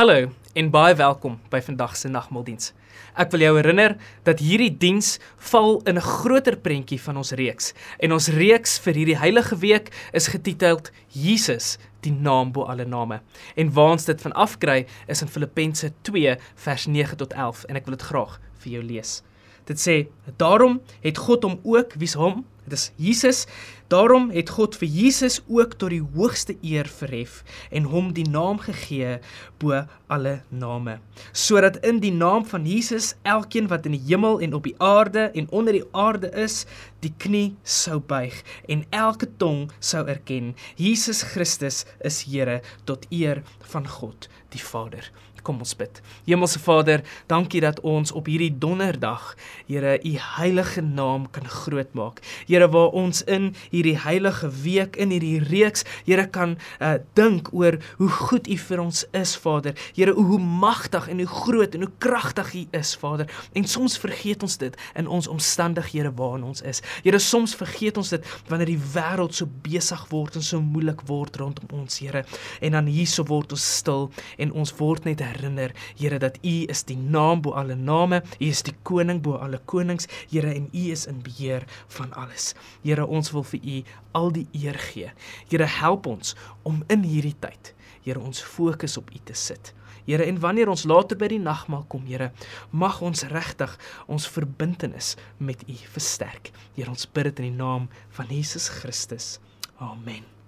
Hallo en baie welkom by vandag se nagmaaldiens. Ek wil jou herinner dat hierdie diens val in 'n groter prentjie van ons reeks. En ons reeks vir hierdie heilige week is getiteld Jesus, die naam bo alle name. En waar ons dit van afkry is in Filippense 2 vers 9 tot 11 en ek wil dit graag vir jou lees. Dit sê: "Daarom het God hom ook, wie's hom? Dit is Jesus. Daarom het God vir Jesus ook tot die hoogste eer verhef en hom die naam gegee bo alle name, sodat in die naam van Jesus elkeen wat in die hemel en op die aarde en onder die aarde is, die knie sou buig en elke tong sou erken Jesus Christus is Here tot eer van God die Vader. Kom ons bid. Hemelse Vader, dankie dat ons op hierdie donderdag, Here, u heilige naam kan grootmaak. Here, waar ons in hierdie heilige week in hierdie reeks, Here, kan uh, dink oor hoe goed u vir ons is, Vader. Here, hoe magtig en hoe groot en hoe kragtig u is, Vader. En soms vergeet ons dit in ons omstandighede waarin ons is. Here, soms vergeet ons dit wanneer die wêreld so besig word en so moeilik word rondom ons, Here. En dan hierso word ons stil en ons word net herinner, Here, dat U is die naam bo alle name, U is die koning bo alle konings, Here, en U is in beheer van alles. Here, ons wil vir U al die eer gee. Here, help ons om in hierdie tyd, Here, ons fokus op U te sit. Here, en wanneer ons later by die nagmaal kom, Here, mag ons regtig ons verbintenis met U versterk. Here, ons bid dit in die naam van Jesus Christus. Amen.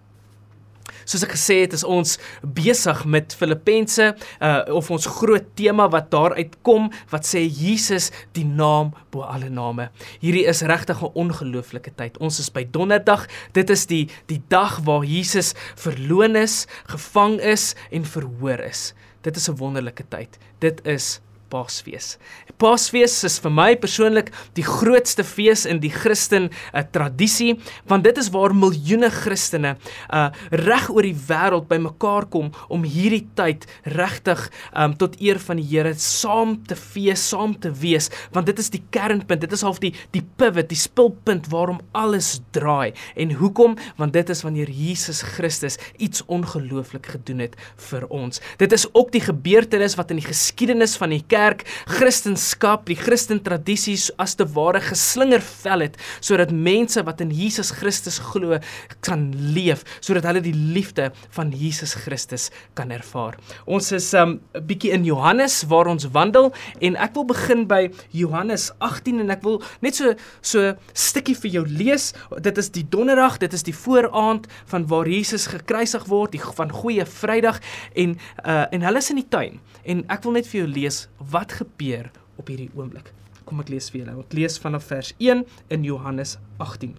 Soos ek gesê het, is ons besig met Filippense, uh of ons groot tema wat daaruit kom wat sê Jesus die naam bo alle name. Hierdie is regtig 'n ongelooflike tyd. Ons is by Donderdag. Dit is die die dag waar Jesus verloon is, gevang is en verhoor is. Dit is 'n wonderlike tyd. Dit is Paasfees. Paasfees is vir my persoonlik die grootste fees in die Christen uh, tradisie, want dit is waar miljoene Christene uh reg oor die wêreld bymekaar kom om hierdie tyd regtig um tot eer van die Here saam te fees, saam te wees, want dit is die kernpunt, dit is half die die pivot, die spulpunt waarom alles draai. En hoekom? Want dit is wanneer Jesus Christus iets ongelooflik gedoen het vir ons. Dit is ook die gebeurtenis wat in die geskiedenis van die kerk kerk, Christendom, die Christen tradisies as te ware geslinger vel het sodat mense wat in Jesus Christus glo kan leef, sodat hulle die liefde van Jesus Christus kan ervaar. Ons is 'n um, bietjie in Johannes waar ons wandel en ek wil begin by Johannes 18 en ek wil net so so stukkie vir jou lees. Dit is die donderdag, dit is die vooraand van waar Jesus gekruisig word, die van Goeie Vrydag en uh en hulle is in die tuin en ek wil net vir jou lees wat gebeur op hierdie oomblik. Kom ek lees vir julle. Ek lees vanaf vers 1 in Johannes 18.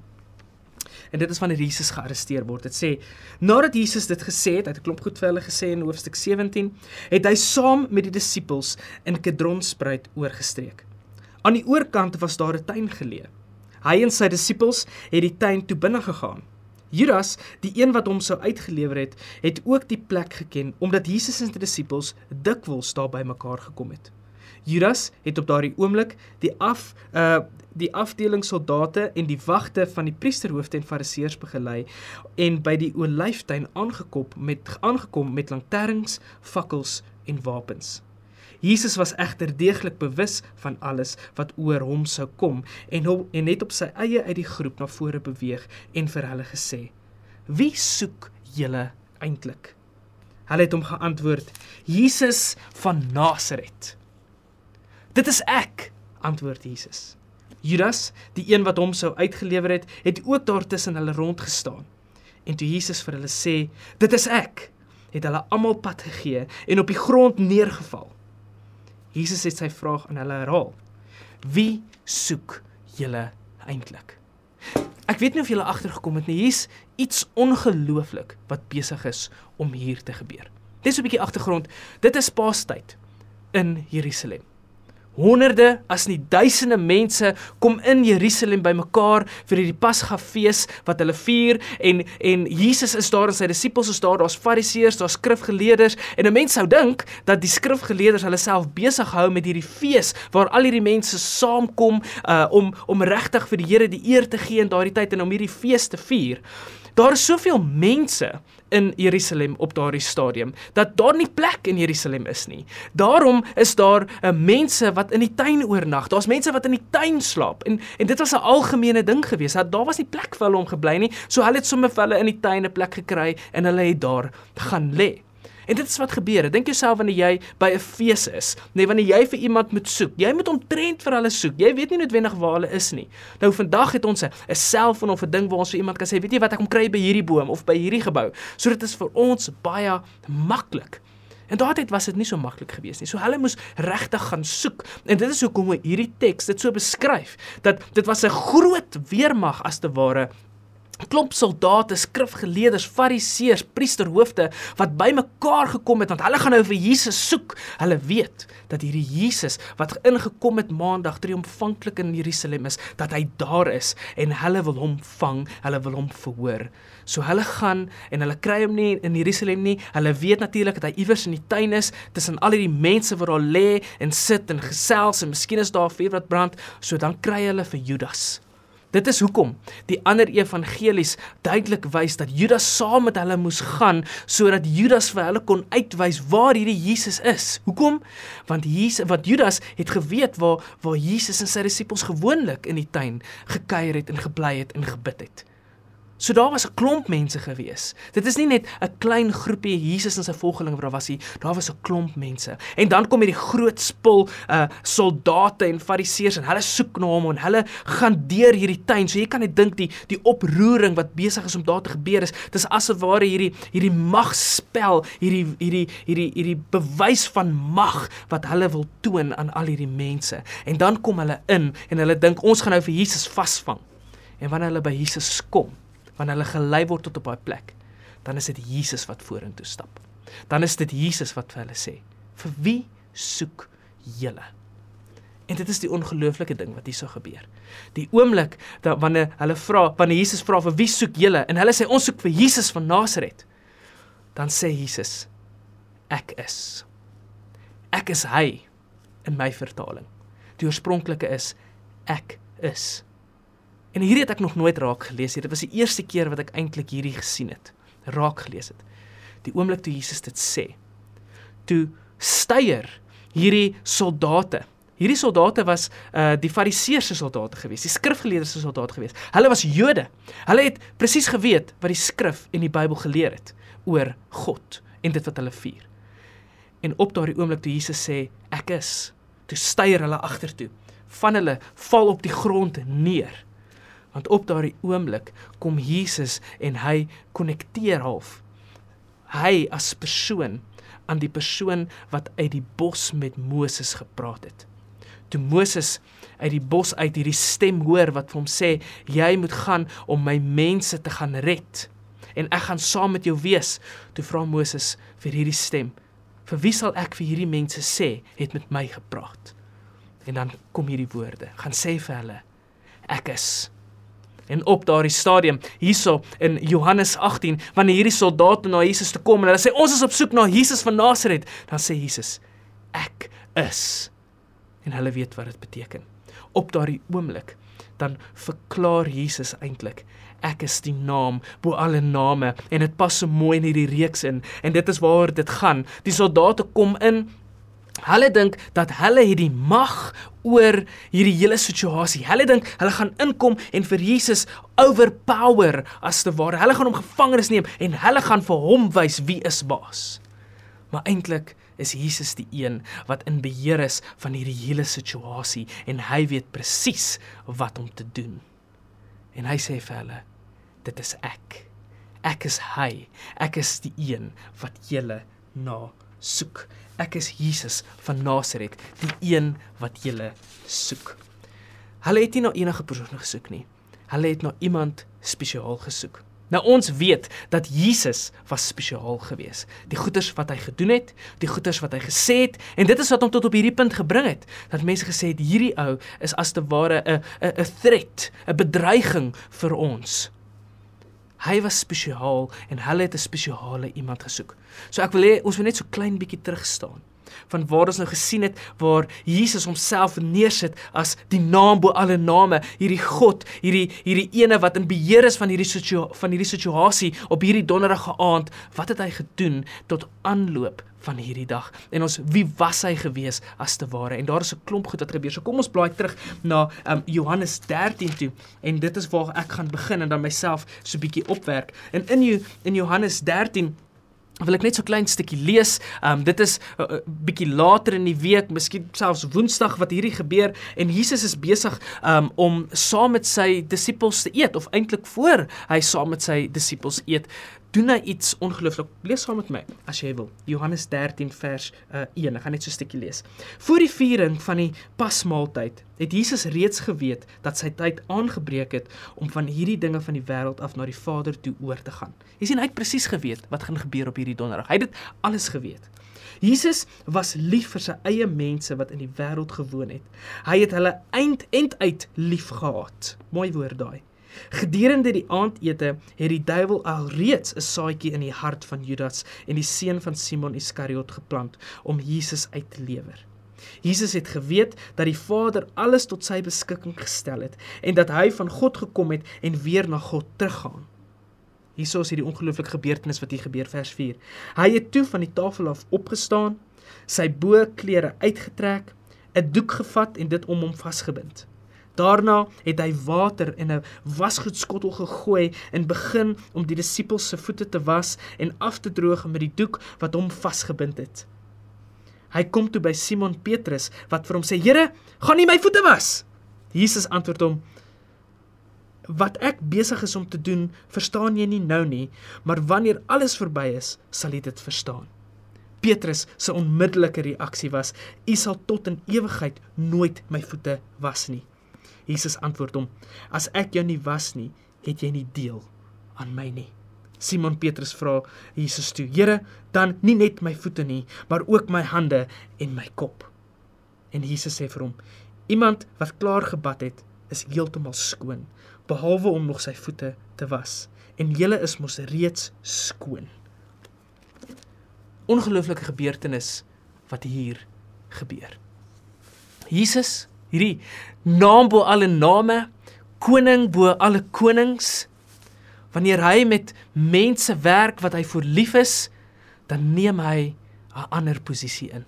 En dit is wanneer Jesus gearresteer word. Dit sê nadat Jesus dit gesê het, hy het 'n klomp goed vir hulle gesê in hoofstuk 17, het hy saam met die disippels in Kedronspruit oorgestreek. Aan die oorkant was daar 'n tuin geleë. Hy en sy disippels het die tuin toe binne gegaan. Judas, die een wat hom sou uitgelewer het, het ook die plek geken omdat Jesus en sy disippels dikwels daar bymekaar gekom het. Judas het op daardie oomblik die af uh die afdeling soldate en die wagte van die priesterhoofde en fariseërs begelei en by die olyftuin aangekop met aangekom met lanterns, fakkels en wapens. Jesus was egter deeglik bewus van alles wat oor hom sou kom en hom en net op sy eie uit die groep na vore beweeg en vir hulle gesê: "Wie soek julle eintlik?" Hulle het hom geantwoord: "Jesus van Nasaret." Dit is ek, antwoord Jesus. Judas, die een wat hom sou uitgelewer het, het ook daar tussen hulle rond gestaan. En toe Jesus vir hulle sê, "Dit is ek," het hulle almal pad gegee en op die grond neergeval. Jesus het sy vraag aan hulle herhaal: "Wie soek julle eintlik?" Ek weet nie of julle agtergekom het nie, hier's iets ongelooflik wat besig is om hier te gebeur. Dis 'n bietjie agtergrond. Dit is Paastyd in Jerusalem. Honderde as nie duisende mense kom in Jerusalem bymekaar vir hierdie Pasgafees wat hulle vier en en Jesus is daar en sy disippels is daar, daar's Fariseërs, daar's skrifgeleerders en 'n mens sou dink dat die skrifgeleerders hulle self besig hou met hierdie fees waar al hierdie mense saamkom uh, om om regtig vir die Here die eer te gee in daardie tyd en om hierdie fees te vier. Daar is soveel mense in Jerusalem op daardie stadium dat daar nie plek in Jerusalem is nie. Daarom is daar uh, mense wat in die tuin oornag. Daar's mense wat in die tuin slaap en en dit was 'n algemene ding geweest. Dat daar was nie plek vir hulle om gebly nie. So hulle het sommer vir hulle in die tuin 'n plek gekry en hulle het daar gaan lê. En dit is wat gebeur. Dink jouself wanneer jy by 'n fees is, nee wanneer jy vir iemand moet soek. Jy moet omtrent vir hulle soek. Jy weet nie noodwendig waar hulle is nie. Nou vandag het ons 'n selfoon of 'n ding waar ons vir iemand kan sê, weet jy wat ek kom kry by hierdie boom of by hierdie gebou. So dit is vir ons baie maklik. En daardie was dit nie so maklik geweest nie. So hulle moes regtig gaan soek. En dit is hoekom hierdie teks dit so beskryf dat dit was 'n groot weermag as te ware klomp soldate, skrifgeleerders, fariseërs, priesterhoofde wat bymekaar gekom het want hulle gaan nou vir Jesus soek. Hulle weet dat hierdie Jesus wat ingekom het maandag triomfantlik in Jerusalem is, dat hy daar is en hulle wil hom vang, hulle wil hom verhoor. So hulle gaan en hulle kry hom nie in Jerusalem nie. Hulle weet natuurlik dat hy iewers in die tuin is tussen al hierdie mense wat daar lê en sit en gesels en miskien is daar vuur wat brand. So dan kry hulle vir Judas. Dit is hoekom die ander evangelies duidelik wys dat Judas saam met hulle moes gaan sodat Judas vir hulle kon uitwys waar hierdie Jesus is. Hoekom? Want Jesus wat Judas het geweet waar waar Jesus en sy disippels gewoonlik in die tuin gekuier het en gebly het en gebid het. So daar was 'n klomp mense gewees. Dit is nie net 'n klein groepie Jesus en sy volgelinge wat daar was nie. Daar was 'n klomp mense. En dan kom hierdie groot spul uh soldate en fariseërs en hulle soek na hom en hulle gaan deur hierdie tuin. So jy kan net dink die die oproering wat besig is om daar te gebeur is. Dit is asof ware hierdie hierdie magspel, hierdie hierdie hierdie hierdie bewys van mag wat hulle wil toon aan al hierdie mense. En dan kom hulle in en hulle dink ons gaan nou vir Jesus vasvang. En wanneer hulle by Jesus kom, wanneer hulle gelei word tot op daai plek, dan is dit Jesus wat vorentoe stap. Dan is dit Jesus wat vir hulle sê: "Vir wie soek julle?" En dit is die ongelooflike ding wat hierso gebeur. Die oomblik dat wanneer hulle vra, wanneer Jesus vra vir wie soek julle en hulle sê ons soek vir Jesus van Nasaret, dan sê Jesus: "Ek is. Ek is hy." In my vertaling. Die oorspronklike is ek is. En hierdie het ek nog nooit raak gelees nie. Dit was die eerste keer wat ek eintlik hierdie gesien het, raak gelees het. Die oomblik toe Jesus dit sê. Toe styer hierdie soldate. Hierdie soldate was uh die fariseërs se soldate gewees, die skrifgeleerdes se soldate gewees. Hulle was Jode. Hulle het presies geweet wat die skrif en die Bybel geleer het oor God en dit wat hulle vier. En op daardie oomblik toe Jesus sê ek is, toe styer hulle agtertoe. Van hulle val op die grond neer. Want op daardie oomblik kom Jesus en hy konnekteer half hy as persoon aan die persoon wat uit die bos met Moses gepraat het. Toe Moses uit die bos uit hierdie stem hoor wat vir hom sê jy moet gaan om my mense te gaan red en ek gaan saam met jou wees. Toe vra Moses vir hierdie stem: "Vir wie sal ek vir hierdie mense sê het met my gepraat?" En dan kom hierdie woorde: "Gaan sê vir hulle: Ek is En op daardie stadium hierso in Johannes 18 wanneer hierdie soldate na Jesus toe kom en hulle sê ons is op soek na Jesus van Nasaret, dan sê Jesus ek is. En hulle weet wat dit beteken. Op daardie oomblik dan verklaar Jesus eintlik ek is die naam bo alle name en dit pas so mooi in hierdie reeks in en dit is waaroor dit gaan. Die soldate kom in Hulle dink dat hulle het die mag oor hierdie hele situasie. Hulle dink hulle gaan inkom en vir Jesus overpower as te ware. Hulle gaan hom gevangenes neem en hulle gaan vir hom wys wie is baas. Maar eintlik is Jesus die een wat in beheer is van hierdie hele situasie en hy weet presies wat om te doen. En hy sê vir hulle: "Dit is ek. Ek is hy. Ek is die een wat julle na soek." Ek is Jesus van Nasaret, die een wat julle soek. Hulle het nie na enige persoon gesoek nie. Hulle het na iemand spesiaal gesoek. Nou ons weet dat Jesus was spesiaal geweest. Die goeders wat hy gedoen het, die goeders wat hy gesê het en dit is wat hom tot op hierdie punt gebring het. Dat mense gesê het hierdie ou is as te ware 'n 'n 'n threat, 'n bedreiging vir ons. Hy was spesiaal en hulle het 'n spesiale iemand gesoek. So ek wil hê ons moet net so klein bietjie terug staan. Van waar ons nou gesien het waar Jesus homself neersit as die naam bo alle name, hierdie God, hierdie hierdie ene wat in beheer is van hierdie situa van hierdie situasie op hierdie donderige aand. Wat het hy gedoen tot aanloop van hierdie dag en ons wie was hy gewees as te ware en daar is 'n klomp goed wat gebeur. So kom ons blaai terug na um, Johannes 13 toe en dit is waar ek gaan begin en dan myself so 'n bietjie opwerk. En in in Johannes 13 wil ek net so klein stukkie lees. Um dit is 'n uh, uh, bietjie later in die week, miskien selfs Woensdag wat hierdie gebeur en Jesus is besig um om saam met sy disippels te eet of eintlik voor hy saam met sy disippels eet doen hy iets ongelooflik. Lees saam met my as jy wil. Johannes 13 vers uh, 1. Ek gaan net so 'n stukkie lees. Voor die viering van die Pasmaaltyd het Jesus reeds geweet dat sy tyd aangebreek het om van hierdie dinge van die wêreld af na die Vader toe oor te gaan. Jy sien hy het presies geweet wat gaan gebeur op hierdie donderdag. Hy het dit alles geweet. Jesus was lief vir sy eie mense wat in die wêreld gewoon het. Hy het hulle eind end uit liefgehad. Mooi woord daai. Gedurende die aandete het die duiwel alreeds 'n saadjie in die hart van Judas en die seun van Simon Iskariot geplant om Jesus uit te lewer. Jesus het geweet dat die Vader alles tot sy beskikking gestel het en dat hy van God gekom het en weer na God teruggaan. Hierso is hierdie ongelooflike gebeurtenis wat hier gebeur vers 4. Hy het toe van die tafel af opgestaan, sy bo klere uitgetrek, 'n doek gevat en dit om hom vasgebind. Daarna het hy water in 'n wasgoedskottel gegooi en begin om die disippels se voete te was en af te droog met die doek wat hom vasgebind het. Hy kom toe by Simon Petrus wat vir hom sê: "Here, gaan nie my voete was." Jesus antwoord hom: "Wat ek besig is om te doen, verstaan jy nie nou nie, maar wanneer alles verby is, sal jy dit verstaan." Petrus se onmiddellike reaksie was: "U sal tot in ewigheid nooit my voete was nie." Jesus antwoord hom: As ek jou nie was nie, het jy nie deel aan my nie. Simon Petrus vra Jesus toe: Here, dan nie net my voete nie, maar ook my hande en my kop. En Jesus sê vir hom: Iemand wat klaar gebad het, is heeltemal skoon, behalwe om nog sy voete te was. En julle is mos reeds skoon. Ongelooflike gebeurtenis wat hier gebeur. Jesus hierdie naam bo alle name, koning bo alle konings. Wanneer hy met mense werk wat hy voor lief is, dan neem hy 'n ander posisie in.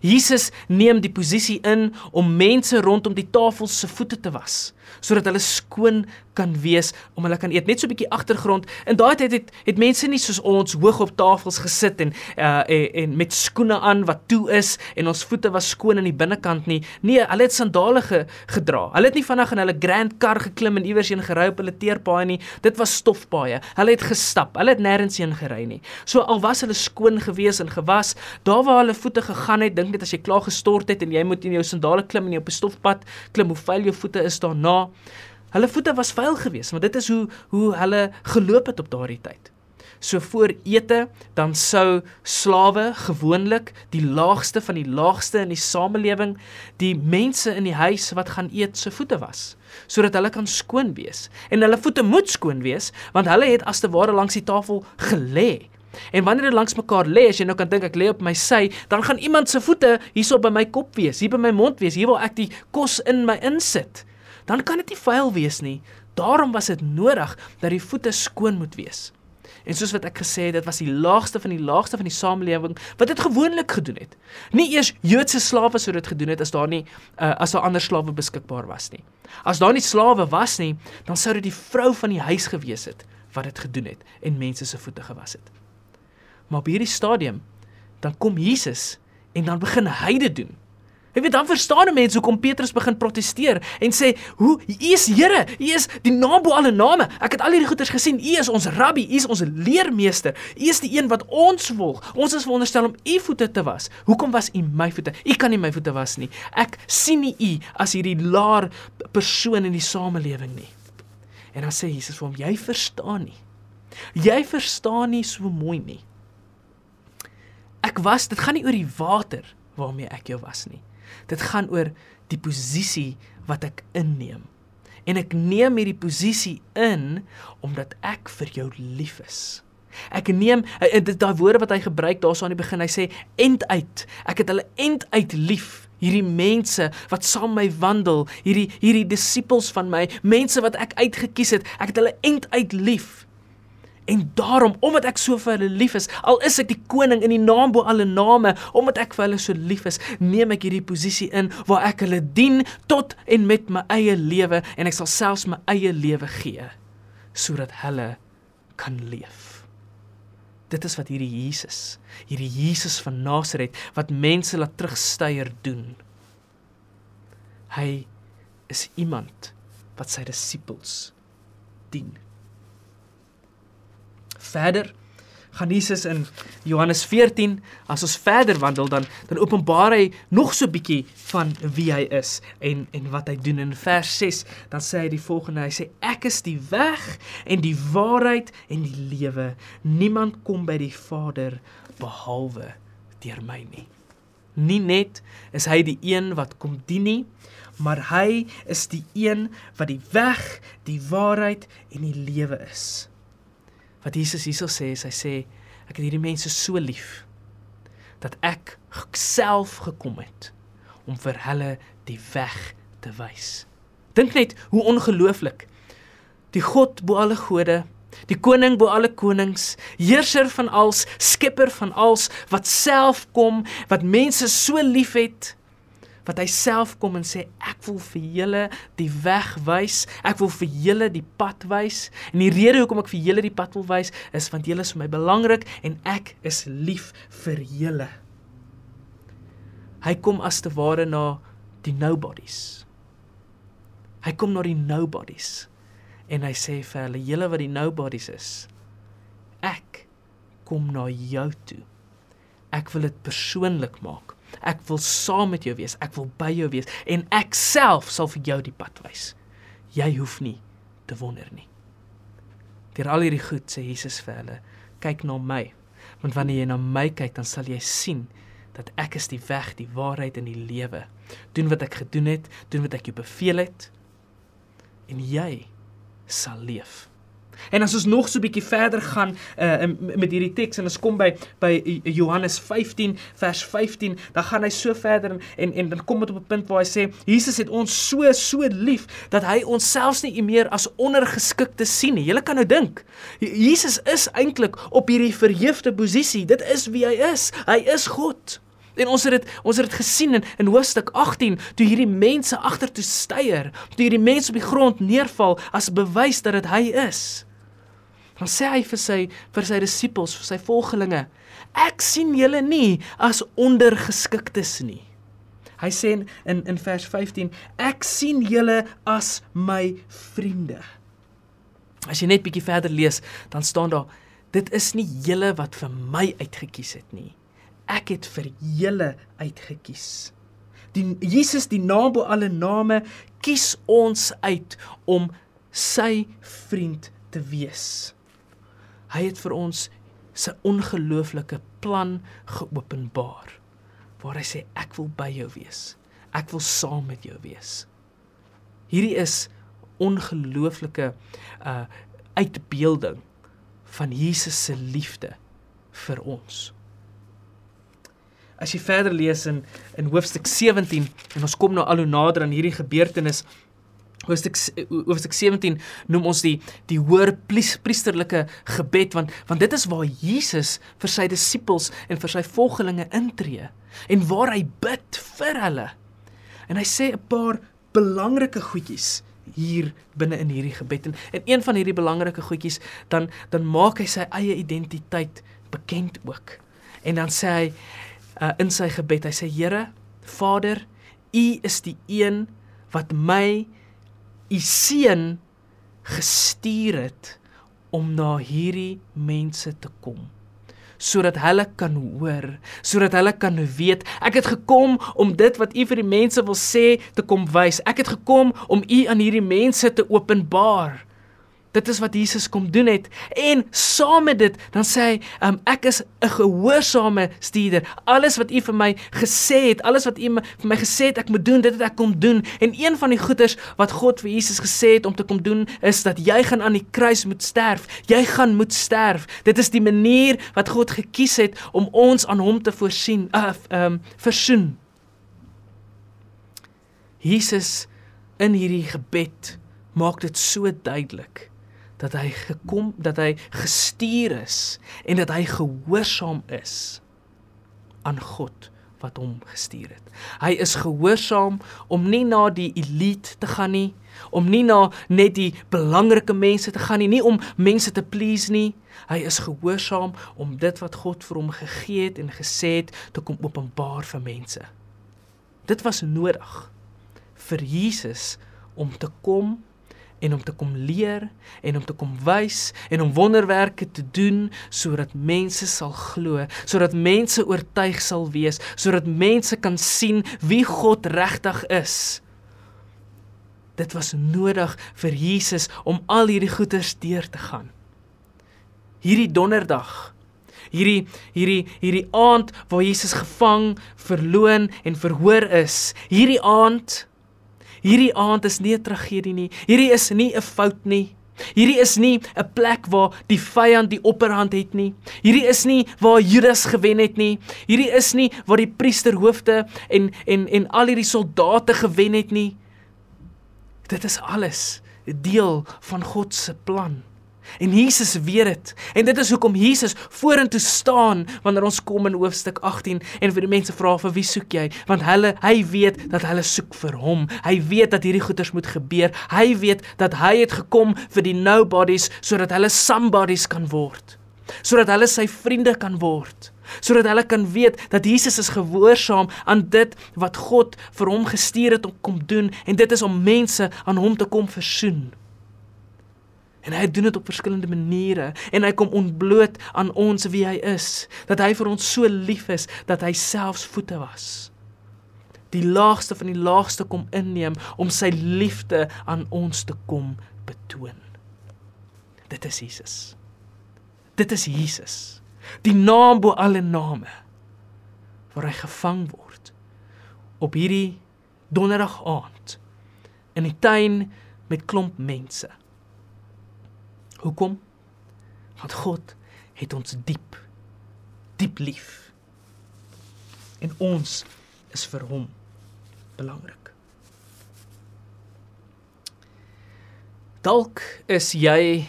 Jesus neem die posisie in om mense rondom die tafel se voete te was sodat hulle skoon kan wees om hulle kan eet. Net so 'n bietjie agtergrond. In daai tyd het het mense nie soos ons hoog op tafels gesit en uh en, en met skoene aan wat toe is en ons voete was skoon aan die binnekant nie. Nee hulle het sandale ge, gedra. Hulle het nie vanaand in hulle grand car geklim en iewers heen gery op hulle teerpaaie nie. Dit was stofpaaie. Hulle het gestap. Hulle het nêrens heen gery nie. So al was hulle skoon gewees en gewas daar waar hulle voete gegaan het dink net as jy klaar gestort het en jy moet in jou sandale klim en jy op 'n stofpad klim hoe vuil jou voete is daarna Hulle voete was vuil geweest, want dit is hoe hoe hulle geloop het op daardie tyd. So voor ete dan sou slawe gewoonlik die laagste van die laagste in die samelewing die mense in die huis wat gaan eet se voete was sodat hulle kan skoon wees. En hulle voete moet skoon wees want hulle het as te ware langs die tafel gelê. En wanneer jy langs mekaar lê, as jy nou kan dink ek lê op my sy, dan gaan iemand se voete hierso by my kop wees, hier by my mond wees, hier waar ek die kos in my insit dan kan dit nie vuil wees nie. Daarom was dit nodig dat die voete skoon moet wees. En soos wat ek gesê het, dit was die laagste van die laagste van die samelewing wat dit gewoonlik gedoen het. Nie eers Joodse slawe sou dit gedoen het as daar nie uh, as daar ander slawe beskikbaar was nie. As daar nie slawe was nie, dan sou dit die vrou van die huis gewees het wat dit gedoen het en mense se voete gewas het. Maar op hierdie stadium dan kom Jesus en dan begin hy dit doen. Jy weet dan verstaan mense hoekom Petrus begin proteseer en sê, "Hoe U is Here, U is die naam bo alle name. Ek het al hierdie goeters gesien. U is ons rabbi, U is ons leermeester. U is die een wat ons volg. Ons is veronderstel om U voete te was. Hoekom was U my voete? U kan nie my voete was nie. Ek sien nie U as hierdie laer persoon in die samelewing nie." En dan sê Jesus vir hom, "Jy verstaan nie. Jy verstaan nie so mooi nie. Ek was, dit gaan nie oor die water waarmee ek jou was nie." Dit gaan oor die posisie wat ek inneem. En ek neem hierdie posisie in omdat ek vir jou lief is. Ek neem en dit daai woorde wat hy gebruik daarso aan die begin. Hy sê end uit. Ek het hulle end uit lief. Hierdie mense wat saam my wandel, hierdie hierdie disippels van my, mense wat ek uitgekies het, ek het hulle end uit lief. En daarom, omdat ek so vir hulle lief is, al is ek die koning in die naam bo alle name, omdat ek vir hulle so lief is, neem ek hierdie posisie in waar ek hulle dien tot en met my eie lewe en ek sal selfs my eie lewe gee sodat hulle kan leef. Dit is wat hierdie Jesus, hierdie Jesus van Nasaret wat mense laat terugsteier doen. Hy is iemand wat sy disippels dien. Verder. Gaan Jesus in Johannes 14 as ons verder wandel dan dan openbaar hy nog so bietjie van wie hy is en en wat hy doen. In vers 6 dan sê hy die volgende hy sê ek is die weg en die waarheid en die lewe. Niemand kom by die Vader behalwe deur my nie. Nie net is hy die een wat kom dien nie maar hy is die een wat die weg die waarheid en die lewe is wat Jesus hierso sê is hy sê ek het hierdie mense so lief dat ek self gekom het om vir hulle die weg te wys. Dink net hoe ongelooflik. Die God bo alle gode, die koning bo alle konings, heerser van als, skepper van als wat self kom, wat mense so liefhet wat hy self kom en sê ek wil vir julle die weg wys. Ek wil vir julle die pad wys. En die rede hoekom ek vir julle die pad wil wys is want julle is vir my belangrik en ek is lief vir julle. Hy kom as te ware na die nobodies. Hy kom na die nobodies en hy sê vir hulle julle wat die nobodies is. Ek kom na jou toe. Ek wil dit persoonlik maak. Ek wil saam met jou wees. Ek wil by jou wees en ek self sal vir jou die pad wys. Jy hoef nie te wonder nie. Deur al hierdie goed sê Jesus vir hulle, kyk na my. Want wanneer jy na my kyk, dan sal jy sien dat ek is die weg, die waarheid en die lewe. Doen wat ek gedoen het, doen wat ek jou beveel het en jy sal leef. En as ons nog so 'n bietjie verder gaan uh, met hierdie teks en ons kom by by Johannes 15 vers 15, dan gaan hy so verder en en, en dan kom dit op 'n punt waar hy sê Jesus het ons so so lief dat hy ons selfs nie meer as ondergeskikte sien nie. Jy kan nou dink. Jesus is eintlik op hierdie verheugde posisie. Dit is wie hy is. Hy is God. En ons het dit ons het dit gesien in in hoofstuk 18 toe hierdie mense agtertoe steier, toe hierdie mense op die grond neerval as bewys dat dit hy is. Dan sê hy vir sy vir sy disippels, vir sy volgelinge: "Ek sien julle nie as ondergeskiktes nie." Hy sê in in, in vers 15: "Ek sien julle as my vriende." As jy net bietjie verder lees, dan staan daar: "Dit is nie julle wat vir my uitgekies het nie. Ek het vir julle uitgekies." Die Jesus, die naam bo alle name, kies ons uit om sy vriend te wees. Hy het vir ons sy ongelooflike plan geopenbaar waar hy sê ek wil by jou wees. Ek wil saam met jou wees. Hierdie is ongelooflike uh uitbeelding van Jesus se liefde vir ons. As jy verder lees in in hoofstuk 17 en ons kom nou al hoe nader aan hierdie gebeurtenis Hoofstuk hoofstuk 17 noem ons die die hoër priesterlike gebed want want dit is waar Jesus vir sy disippels en vir sy volgelinge intree en waar hy bid vir hulle. En hy sê 'n paar belangrike goedjies hier binne in hierdie gebed en en een van hierdie belangrike goedjies dan dan maak hy sy eie identiteit bekend ook. En dan sê hy uh, in sy gebed, hy sê Here, Vader, U is die een wat my u seun gestuur het om na hierdie mense te kom sodat hulle kan hoor, sodat hulle kan weet. Ek het gekom om dit wat U vir die mense wil sê te kom wys. Ek het gekom om U aan hierdie mense te openbaar Dit is wat Jesus kom doen het en saam met dit dan sê hy, um, ek is 'n gehoorsame stuurder. Alles wat U vir my gesê het, alles wat U vir my gesê het ek moet doen, dit het ek kom doen. En een van die goeders wat God vir Jesus gesê het om te kom doen is dat jy gaan aan die kruis moet sterf. Jy gaan moet sterf. Dit is die manier wat God gekies het om ons aan hom te voorsien, uh um versoen. Jesus in hierdie gebed maak dit so duidelik dat hy gekom dat hy gestuur is en dat hy gehoorsaam is aan God wat hom gestuur het. Hy is gehoorsaam om nie na die elite te gaan nie, om nie na net die belangrike mense te gaan nie, nie om mense te please nie. Hy is gehoorsaam om dit wat God vir hom gegee het en gesê het te kom openbaar vir mense. Dit was nodig vir Jesus om te kom en om te kom leer en om te kom wys en om wonderwerke te doen sodat mense sal glo, sodat mense oortuig sal wees, sodat mense kan sien wie God regtig is. Dit was nodig vir Jesus om al hierdie goeders deur te gaan. Hierdie donderdag Hierdie hierdie hierdie aand waar Jesus gevang, verloon en verhoor is. Hierdie aand Hierdie aand is nie 'n tragedie nie. Hierdie is nie 'n fout nie. Hierdie is nie 'n plek waar die vyand die opperhand het nie. Hierdie is nie waar Judas gewen het nie. Hierdie is nie waar die priesterhoofde en en en al hierdie soldate gewen het nie. Dit is alles deel van God se plan. En Jesus weet dit. En dit is hoekom Jesus vorentoe staan wanneer ons kom in hoofstuk 18 en vir die mense vra vir wie soek jy? Want hulle hy weet dat hulle soek vir hom. Hy weet dat hierdie goeters moet gebeur. Hy weet dat hy het gekom vir die nobodies sodat hulle somebodies kan word. Sodat hulle sy vriende kan word. Sodat hulle kan weet dat Jesus is gehoorsaam aan dit wat God vir hom gestuur het om kom doen en dit is om mense aan hom te kom versoen. En hy doen dit op verskillende maniere en hy kom ontbloot aan ons wie hy is, dat hy vir ons so lief is dat hy selfs voete was. Die laagste van die laagste kom inneem om sy liefde aan ons te kom betoon. Dit is Jesus. Dit is Jesus. Die naam bo alle name waar hy gevang word op hierdie donderdag aand in die tuin met klomp mense. Hoekom? Want God het ons diep diep lief. En ons is vir hom belangrik. Dalk is jy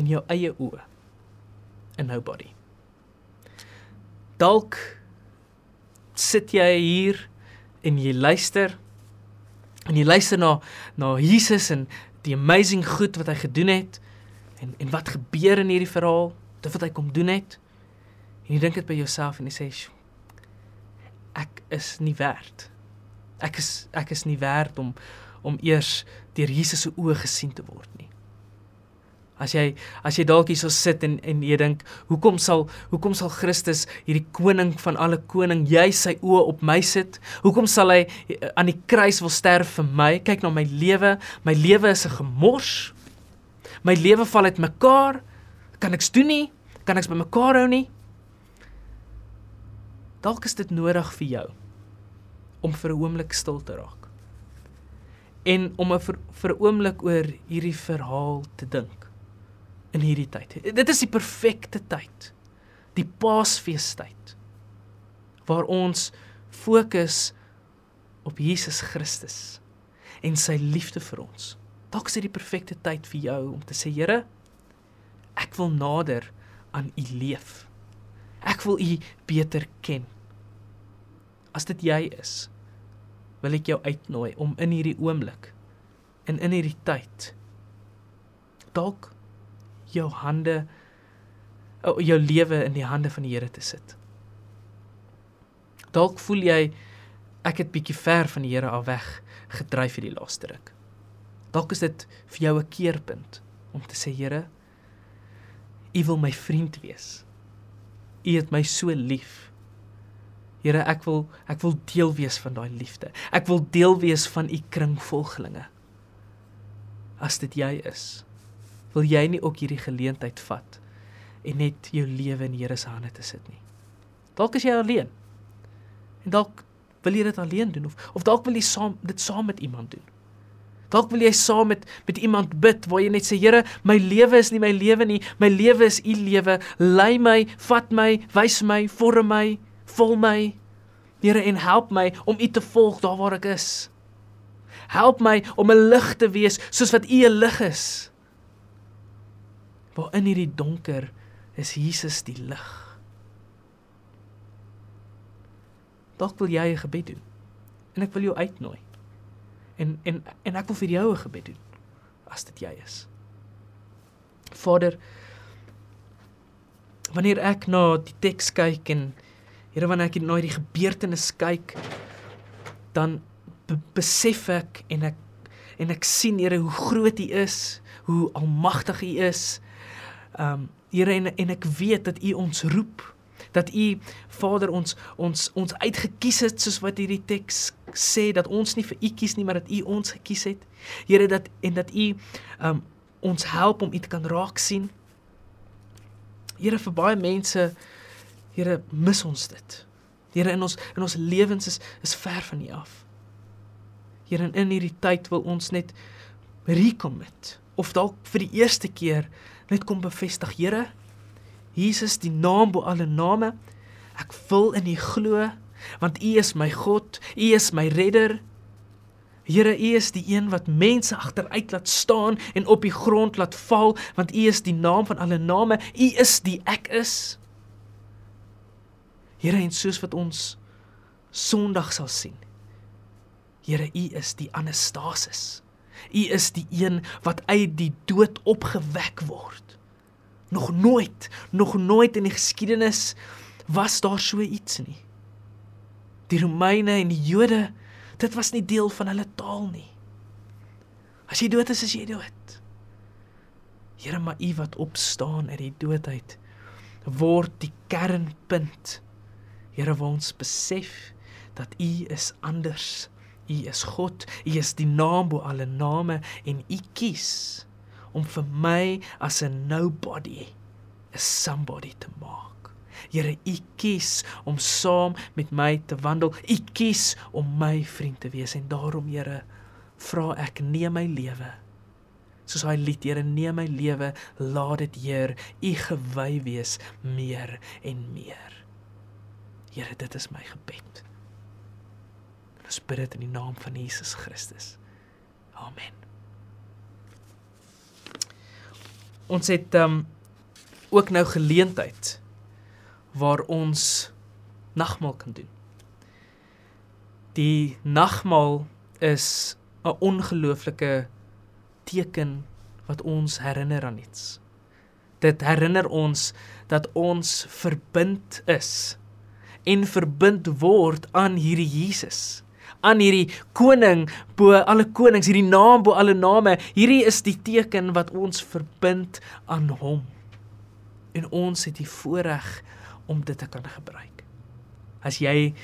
in jou eie oë 'n nobody. Dalk sit jy hier en jy luister en jy luister na na Jesus en die amazing goed wat hy gedoen het En en wat gebeur in hierdie verhaal? Dit wat hy kom doen het. En jy dink dit by jouself en jy sê ek is nie werd. Ek is ek is nie werd om om eers deur Jesus se oë gesien te word nie. As jy as jy dalk hier so sit en en jy dink, hoekom sal hoekom sal Christus hierdie koning van alle koning jy sy oë op my sit? Hoekom sal hy eh, aan die kruis wil sterf vir my? Kyk na my lewe. My lewe is 'n gemors. My lewe val uitmekaar. Kan ek's doen nie? Kan ek's by mekaar hou nie? Dalk is dit nodig vir jou om vir 'n oomblik stil te raak. En om 'n vir 'n oomblik oor hierdie verhaal te dink in hierdie tyd. Dit is die perfekte tyd. Die Paasfeestyd waar ons fokus op Jesus Christus en sy liefde vir ons. Dalk is dit die perfekte tyd vir jou om te sê, Here, ek wil nader aan U leef. Ek wil U beter ken. As dit jy is, wil ek jou uitnooi om in hierdie oomblik en in hierdie tyd dalk jou hande jou lewe in die hande van die Here te sit. Dalk voel jy ek het bietjie ver van die Here af weg gedryf hierdie laaste ruk. Dalk is dit vir jou 'n keerpunt om te sê Here, U wil my vriend wees. U het my so lief. Here, ek wil ek wil deel wees van daai liefde. Ek wil deel wees van U kring volgelinge. As dit jy is, wil jy nie ook hierdie geleentheid vat en net jou lewe in Here se hande te sit nie. Dalk is jy alleen. En dalk wil jy dit alleen doen of of dalk wil jy saam dit saam met iemand doen. Dalk wil jy saam met met iemand bid waar jy net sê Here, my lewe is nie my lewe nie, my lewe is U lewe. Lei my, vat my, wys my, vorm my, vul my. Here en help my om U te volg daar waar ek is. Help my om 'n lig te wees soos wat U 'n lig is. Waar in hierdie donker is Jesus die lig. Dalk wil jy 'n gebed doen. En ek wil jou uitnooi. En en en ek wil vir jou 'n gebed doen as dit jy is. Vader, wanneer ek na die teks kyk en Here wanneer ek na hierdie gebeurtenis kyk, dan be besef ek en ek en ek sien Here hoe groot U is, hoe almagtig U is. Um Here en en ek weet dat U ons roep dat u Vader ons ons ons uitgekies het soos wat hierdie teks sê dat ons nie vir u kies nie maar dat u ons gekies het. Here dat en dat u um ons help om u te kan raak sien. Here vir baie mense Here mis ons dit. Here in ons in ons lewens is is ver van u af. Here in hierdie tyd wil ons net recommit of dalk vir die eerste keer net kom bevestig Here Jesus die naam bo alle name. Ek wil in U glo want U is my God, U is my redder. Here, U is die een wat mense agteruit laat staan en op die grond laat val want U is die naam van alle name. U is die ek is. Here, en soos wat ons Sondag sal sien. Here, U is die Anastasis. U is die een wat uit die dood opgewek word. Nog nooit, nog nooit in die geskiedenis was daar so iets nie. Die Romeine en die Jode, dit was nie deel van hulle taal nie. As jy dood is, is jy dood. Here, maar U wat opstaan uit die doodheid word die kernpunt. Here, waar ons besef dat U is anders. U is God. U is die naam bo alle name en U kies om vir my as 'n nobody 'n somebody te maak. Here, U kies om saam met my te wandel. U kies om my vriend te wees en daarom, Here, vra ek neem my lewe. Soos hy lied, Here, neem my lewe, laat dit, Heer, U gewy wees meer en meer. Here, dit is my gebed. Ons bid dit in die naam van Jesus Christus. Amen. Ons het um ook nou geleentheid waar ons nagmaal kan doen. Die nagmaal is 'n ongelooflike teken wat ons herinner aan iets. Dit herinner ons dat ons verbind is en verbind word aan hierdie Jesus aan hierdie koning bo alle konings, hierdie naam bo alle name. Hierdie is die teken wat ons verbind aan hom. En ons het die voorreg om dit te kan gebruik. As jy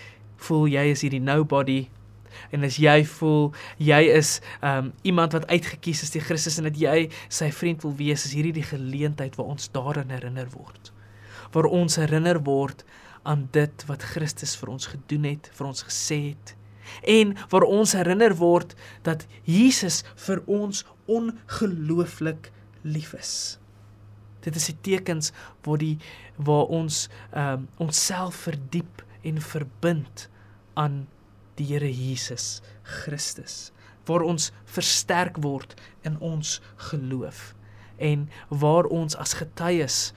voel jy is hierdie nobody en as jy voel jy is um iemand wat uitgekies is deur Christus en dat jy sy vriend wil wees, is hierdie die geleentheid waar ons daaraan herinner word. Waar ons herinner word aan dit wat Christus vir ons gedoen het, vir ons gesê het en waar ons herinner word dat Jesus vir ons ongelooflik lief is. Dit is die tekens waar die waar ons ehm um, onsself verdiep en verbind aan die Here Jesus Christus waar ons versterk word in ons geloof en waar ons as getuies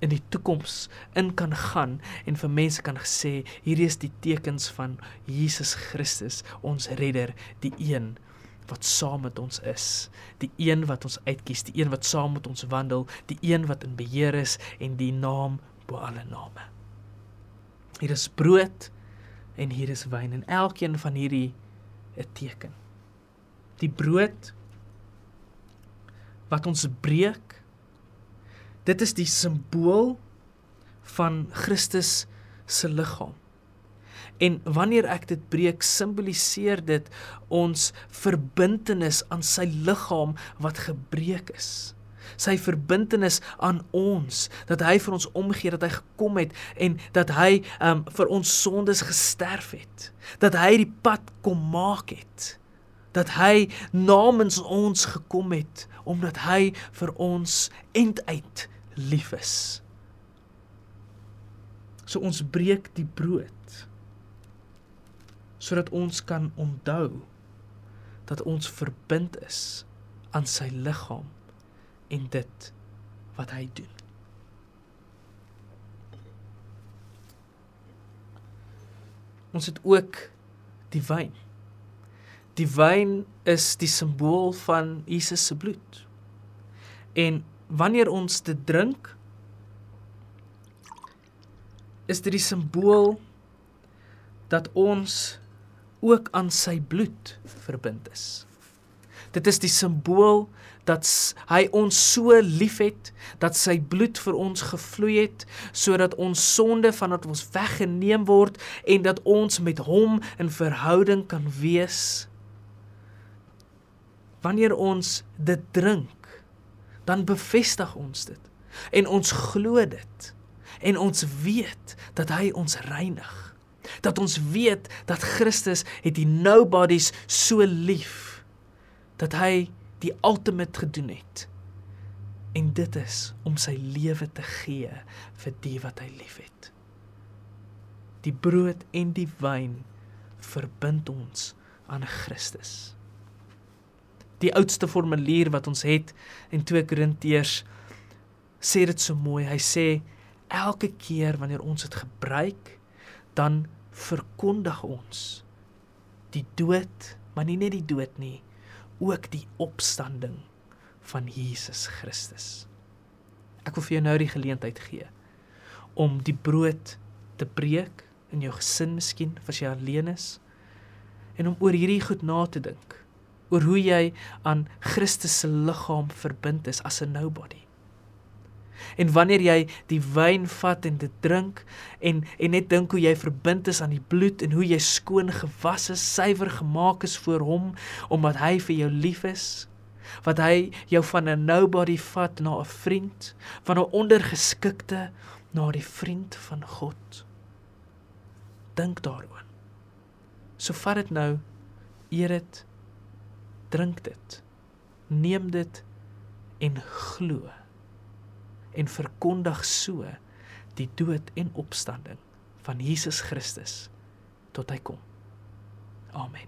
in die toekoms in kan gaan en vir mense kan sê hierdie is die tekens van Jesus Christus ons redder die een wat saam met ons is die een wat ons uitkies die een wat saam met ons wandel die een wat in beheer is en die naam bo alle name. Hier is brood en hier is wyn en elkeen van hierdie 'n teken. Die brood wat ons breek Dit is die simbool van Christus se liggaam. En wanneer ek dit breek, simboliseer dit ons verbintenis aan sy liggaam wat gebreek is. Sy verbintenis aan ons, dat hy vir ons omgee, dat hy gekom het en dat hy um vir ons sondes gesterf het. Dat hy die pad kom maak het. Dat hy namens ons gekom het omdat hy vir ons enduit lief is. So ons breek die brood sodat ons kan onthou dat ons verbind is aan sy liggaam en dit wat hy doen. Ons het ook die wyn. Die wyn is die simbool van Jesus se bloed. En wanneer ons dit drink, is dit die simbool dat ons ook aan sy bloed verbind is. Dit is die simbool dat hy ons so liefhet dat sy bloed vir ons gevloei het sodat ons sonde vanat ons weggeneem word en dat ons met hom in verhouding kan wees. Wanneer ons dit drink, dan bevestig ons dit en ons glo dit en ons weet dat hy ons reinig dat ons weet dat Christus het die nobodies so lief dat hy die ultimate gedoen het. En dit is om sy lewe te gee vir die wat hy liefhet. Die brood en die wyn verbind ons aan Christus. Die oudste formulier wat ons het in 2 Korintiërs sê dit so mooi. Hy sê elke keer wanneer ons dit gebruik, dan verkondig ons die dood, maar nie net die dood nie, ook die opstanding van Jesus Christus. Ek wil vir jou nou die geleentheid gee om die brood te breek in jou gesin miskien as jy alleen is en om oor hierdie goed na te dink oor hoe jy aan Christus se liggaam verbind is as 'n nobody. En wanneer jy die wyn vat en dit drink en en net dink hoe jy verbind is aan die bloed en hoe jy skoon gewas is, suiwer gemaak is voor hom omdat hy vir jou lief is, wat hy jou van 'n nobody vat na 'n vriend, van 'n ondergeskikte na die vriend van God. Dink daaroor. So vat dit nou, eer dit, drink dit. Neem dit en glo en verkondig so die dood en opstanding van Jesus Christus tot hy kom. Amen.